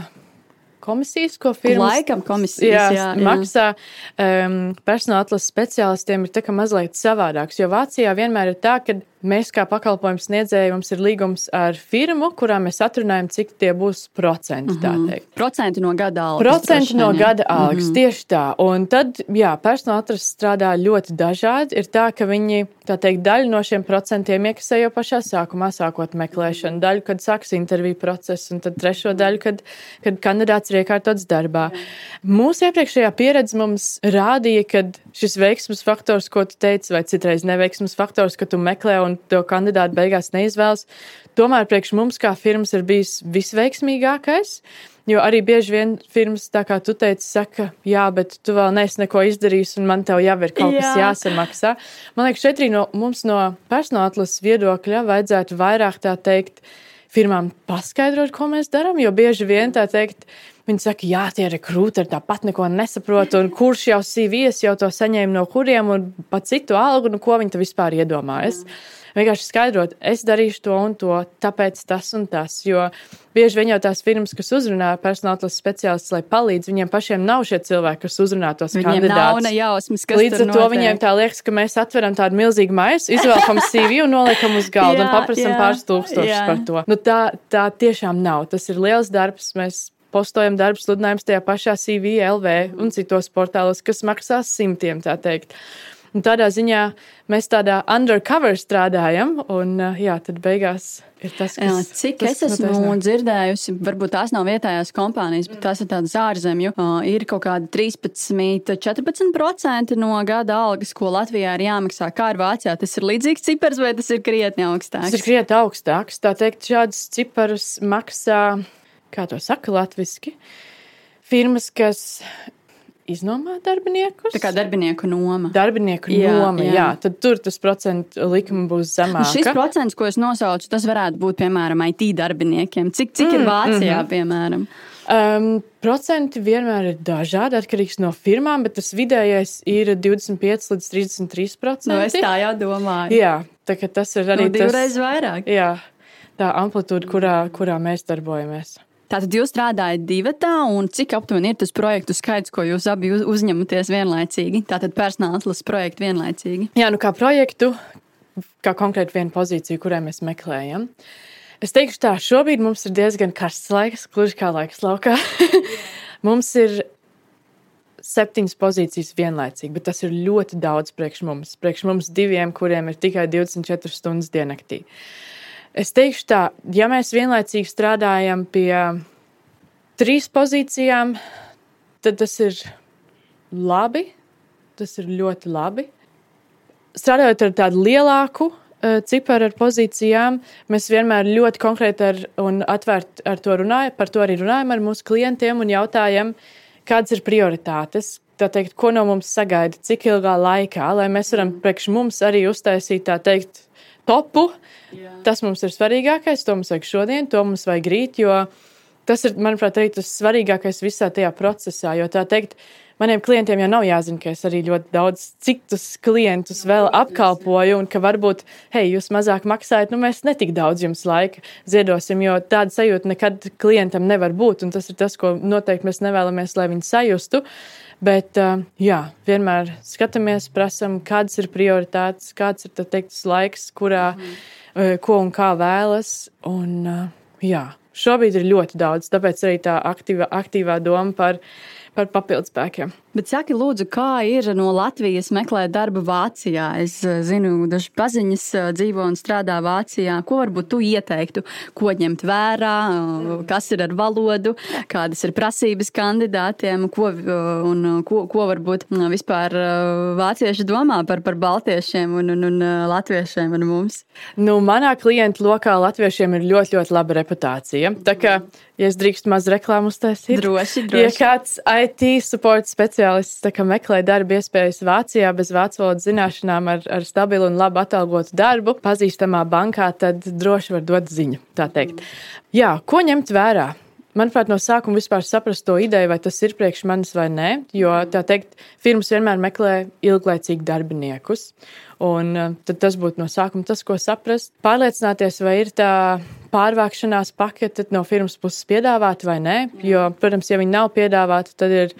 komisijas, ko firmas Laikam komisijas, jā, jā, jā. maksā um, personāla atlases speciālistiem, ir mazliet savādāks. Jo Vācijā vienmēr ir tā, ka Mēs, kā pakalpojums sniedzēji, mums ir līgums ar firmu, kurā mēs atrunājam, cik tie būs procenti. Mm -hmm. Procenti no gada algas. Procenti no gada algas, mm -hmm. tieši tā. Un tad, jā, personāla atrases strādā ļoti dažādi. Ir tā, ka viņi, tā teikt, daļu no šiem procentiem iekasē jau pašā sākumā, sākot meklēšanu, daļu, kad sāks interviju process, un tad trešo daļu, kad, kad kandidāts ir iekārtots darbā. Mūsu iepriekšējā pieredze mums rādīja, ka šis veiksmes faktors, ko tu teici, vai citreiz neveiksmes faktors, ka tu meklē un to kandidātu beigās neizvēlas, tomēr priekš mums kā firmas ir bijis visveiksmīgākais. Jo arī bieži vien firmas, tā kā tu teici, saka, jā, bet tu vēl neesi neko izdarījis, un man tev jau ir kaut kas jā. jāsamaksā. Man liekas, šeit arī no mums no personāla atlases viedokļa vajadzētu vairāk tā teikt, firmām paskaidrot, ko mēs darām, jo bieži vien tā teikt, Viņi saka, jā, tie rekrūteri tāpat neko nesaprot, un kurš jau CVS jau to saņēma no kuriem, un pat citu algu, nu, ko viņi te vispār iedomājas. Mm. Vienkārši skaidrot, es darīšu to un to, tāpēc tas un tas. Jo bieži vien jau tās firmas, kas uzrunā personāla speciālistus, lai palīdz, viņiem pašiem nav šie cilvēki, kas uzrunā tos viņiem kandidātus. Nav jausmas, kas Līdz ar to notiek. viņiem tā liekas, ka mēs atveram tādu milzīgu maisu, izvelkam [LAUGHS] CV un noliekam uz galda jā, un paprasam pāris tūkstošus par to. Nu, tā, tā tiešām nav. Tas ir liels darbs. Mēs postojam darba sludinājumus tajā pašā CV, LV un citos portālos, kas maksās simtiem, tā teikt. Un tādā ziņā mēs tādā undercover strādājam, un jā, tad beigās ir tas, kas. Jā, cik tas, es esmu dzirdējusi, varbūt tās nav vietējās kompānijas, bet tās ir tādas ārzemju, ir kaut kādi 13, 14% no gada algas, ko Latvijā ir jāmaksā. Kā ir Vācijā? Tas ir līdzīgs cipars vai tas ir krietni augstāks? Tas ir krietni augstāks. Tā teikt, šādas ciparus maksā kā to saka latviešu, firmas, kas iznomā darbiniekus. Tā kā darbinieku noma. Darbinieku jā, noma, jā. jā. Tad tur tas procentu likuma būs zemāks. Nu, šis procents, ko es nosaucu, tas varētu būt piemēram IT darbiniekiem. Cik, cik mm, ir Vācijā, mm -hmm. piemēram? Um, procenti vienmēr ir dažādi, atkarīgs no firmām, bet tas vidējais ir 25 līdz 33 procenti. Nu, es tā jau domāju. Jā, tā, tas ir arī nu, divreiz tas, vairāk. Jā, tā amplitūda, kurā, kurā mēs darbojamies. Tātad jūs strādājat divatā, un cik aptuveni ir tas projektu skaits, ko jūs abi uzņematies vienlaicīgi? Tātad personāla atlases projektu vienlaicīgi. Jā, nu kā projektu, kā konkrēti vienu pozīciju, kurai mēs meklējam. Es teikšu tā, šobrīd mums ir diezgan karsts laiks, gluži kā laiks laukā. [LAUGHS] mums ir septiņas pozīcijas vienlaicīgi, bet tas ir ļoti daudz priekš mums. Priekš mums diviem, kuriem ir tikai 24 stundas diennaktī. Uh, Es teikšu tā, ja mēs vienlaicīgi strādājam pie trīs pozīcijām, tad tas ir labi. Tas ir ļoti labi. Strādājot ar tādu lielāku uh, ciparu ar pozīcijām, mēs vienmēr ļoti konkrēti ar, un atvērti ar to runājam, par to arī runājam ar mūsu klientiem un jautājam, kādas ir prioritātes, tā teikt, ko no mums sagaida, cik ilgā laikā, lai mēs varam priekš mums arī uztaisīt tā teikt topu. Jā. Tas mums ir svarīgākais, to mums vajag šodien, to mums vajag rīt, jo tas ir, manuprāt, arī tas svarīgākais visā tajā procesā, jo tā teikt, maniem klientiem jau nav jāzina, ka es arī ļoti daudz citus klientus vēl apkalpoju, un ka varbūt, hei, jūs mazāk maksājat, nu mēs netik daudz jums laika ziedosim, jo tāda sajūta nekad klientam nevar būt, un tas ir tas, ko noteikti mēs nevēlamies, lai viņi sajustu. Bet, jā, vienmēr skatāmies, prasām, kādas ir prioritātes, kāds ir teikt, laiks, kurā, mm. ko un kā vēlas. Un, jā, šobrīd ir ļoti daudz, tāpēc arī tā aktīva, aktīvā doma par par papildspēkiem. Bet saki, lūdzu, kā ir no Latvijas meklēt darbu Vācijā? Es eh, zinu, daži paziņas eh, dzīvo un strādā Vācijā. Ko varbūt tu ieteiktu, ko ņemt vērā, eh, kas ir ar valodu, kādas ir prasības kandidātiem, ko, un, ko, ko varbūt vispār vācieši domā par, par baltiešiem un, un, un latviešiem un mums? Nu, manā klientu lokā latviešiem ir ļoti, ļoti laba reputācija. Tā kā, ja es drīkstu maz reklāmu uztaisīt, droši, droši. Ja kāds IT support speciālists meklē darba iespējas Vācijā bez vācu valodas zināšanām, ar, ar stabilu un labi atalgotu darbu, pazīstamā bankā, tad droši var dot ziņu. Jā, ko ņemt vērā? Manuprāt, no sākuma vispār saprast to ideju, vai tas ir priekš manis vai nē. Jo, tā teikt, firmas vienmēr meklē ilglaicīgu darbiniekus. Un eh, tas būtu no sākuma tas, ko saprast. Pārliecināties, vai ir tā pārvākšanās pakete no firmas puses piedāvāta vai nē. Jo, protams, ja viņi nav piedāvāti, tad ir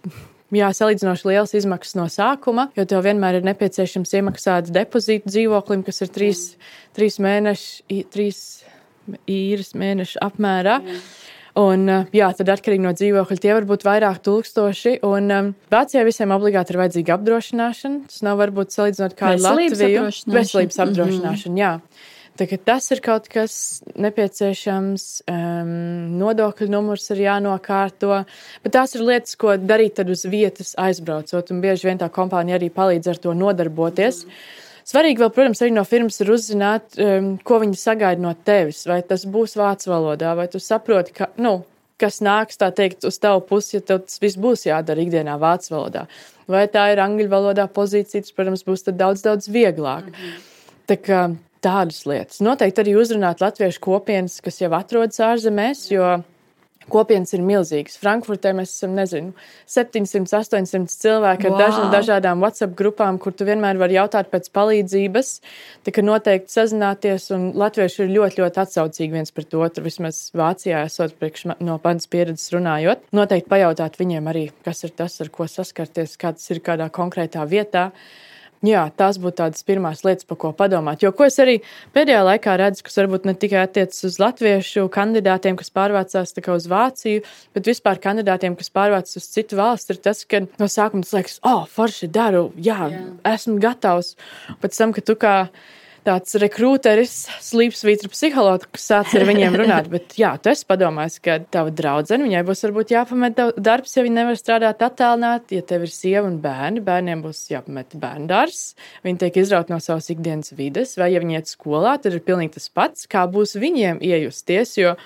[LAUGHS] jā, salīdzinoši liels izmaksas no sākuma, jo tev vienmēr ir nepieciešams iemaksāt depozītu dzīvoklim, kas ir trīs, trīs mēneši, trīs īres mēnešu apmērā. Jā. Un, eh, jā, tad atkarīgi no dzīvokļa tie var būt vairāk tūkstoši. Un um, Vācijā visiem obligāti ir vajadzīga apdrošināšana. Tas nav varbūt salīdzinot kā Latviju. Veselības mhm. apdrošināšana, mm -hmm. jā. Tas ir kaut kas nepieciešams, um, nodokļu numurs ir jānokārto. Bet tās ir lietas, ko darīt uz vietas aizbraucot. Un bieži vien tā kompānija arī palīdz ar to nodarboties. Mm. Svarīgi vēl, protams, arī no firmas ir uzzināt, um, ko viņi sagaida no tevis. Vai tas būs vācu valodā, vai tu saproti, ka, nu, kas nāks teikt uz tavu pusi, ja tev tas viss būs jādara ikdienā vācu valodā. Vai tā ir angļu valodā pozīcija, tas, protams, būs daudz, daudz vieglāk. Mm -hmm. Tā kā tādas lietas. Noteikti arī uzrunāt latviešu kopienas, kas jau atrodas ārzemēs, jo Kopienas ir milzīgas. Frankfurtē mēs esam, nezinu, 700, 800 cilvēki wow. ar dažna, dažādām WhatsApp grupām, kur tu vienmēr vari jautāt pēc palīdzības. Tā kā noteikti sazināties, un latvieši ir ļoti, ļoti atsaucīgi viens pret otru. Vismaz Vācijā esot priekš no panas pieredzes runājot. Noteikti pajautāt viņiem arī, kas ir tas, ar ko saskarties, kāds ir kādā konkrētā vietā. Jā, tās būtu tādas pirmās lietas, par ko padomāt. Jo ko es arī pēdējā laikā redzu, kas varbūt ne tikai attiecas uz latviešu kandidātiem, kas pārvācās uz Vāciju, bet vispār kandidātiem, kas pārvācās uz citu valsti, ir tas, ka no sākuma tas liekas, oh, forši daru, jā, jā. esmu gatavs. Pēc tam, ka tu kā tāds rekrūteris, slīpsvītra psihologs, kas sāc ar viņiem runāt. [LAUGHS] Bet, jā, tu esi padomājis, ka tava draudzene, viņai būs varbūt jāpamet darbs, ja viņa nevar strādāt attālināti. Ja tev ir sieva un bērni, bērniem būs jāpamet bērndārs, viņi tiek izraut no savas ikdienas vides, vai ja viņi iet skolā, tad ir pilnīgi tas pats, kā būs viņiem iejusties. Jo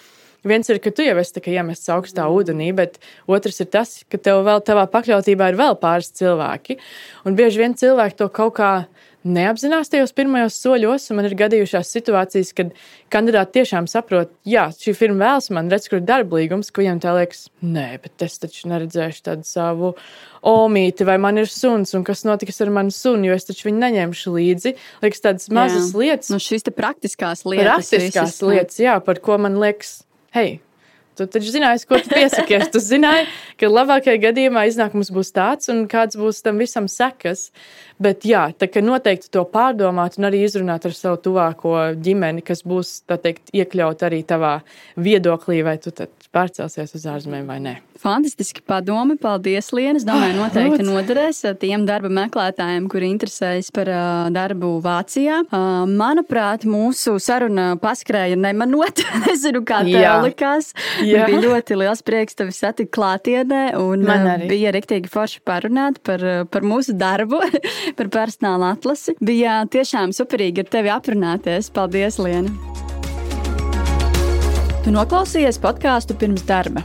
Viens ir, ka tu jau esi iemests augstā ūdenī, bet otrs ir tas, ka tev vēl tavā pakļautībā ir vēl pāris cilvēki. Un bieži vien cilvēki to kaut kā neapzinās tajos pirmajos soļos. Man ir gadījušās situācijas, kad kandidāti tiešām saprot, jā, šī firma vēlas man, redz, kur ir darba līgums, ka viņiem tā liekas, nē, bet es taču neredzēšu tādu savu omīti, vai man ir suns, un kas notiks ar manu sunu, jo es taču viņu neņemšu līdzi. Liekas, tādas mazas jā. lietas. Nu, šīs praktiskās lietas. Praktiskās visas, lietas, jā, par ko man liekas, hei, Tu taču zināji, ko tu piesakies. Tu zināji, ka labākajā gadījumā iznākums būs tāds, un kāds būs tam visam sekas. Bet jā, tā kā noteikti to pārdomāt un arī izrunāt ar savu tuvāko ģimeni, kas būs teikt, iekļaut arī tavā viedoklī, vai tu pārcelsies uz ārzemēm vai nē. Fantastiski padomi, paldies, Liena. Es domāju, ah, noteikti oh, noderēs tiem darba meklētājiem, kuri interesējas par uh, darbu Vācijā. Uh, manuprāt, mūsu saruna paskrēja nemanot. [LAUGHS] Nezinu, kā tev likās. Jā. Bija ļoti liels prieks tevi satikt klātienē, un bija riktīgi forši parunāt par, par mūsu darbu. [LAUGHS] par personāla atlasi. Bija tiešām superīgi ar tevi aprunāties. Paldies, Liena! Tu noklausījies podkāstu pirms darba.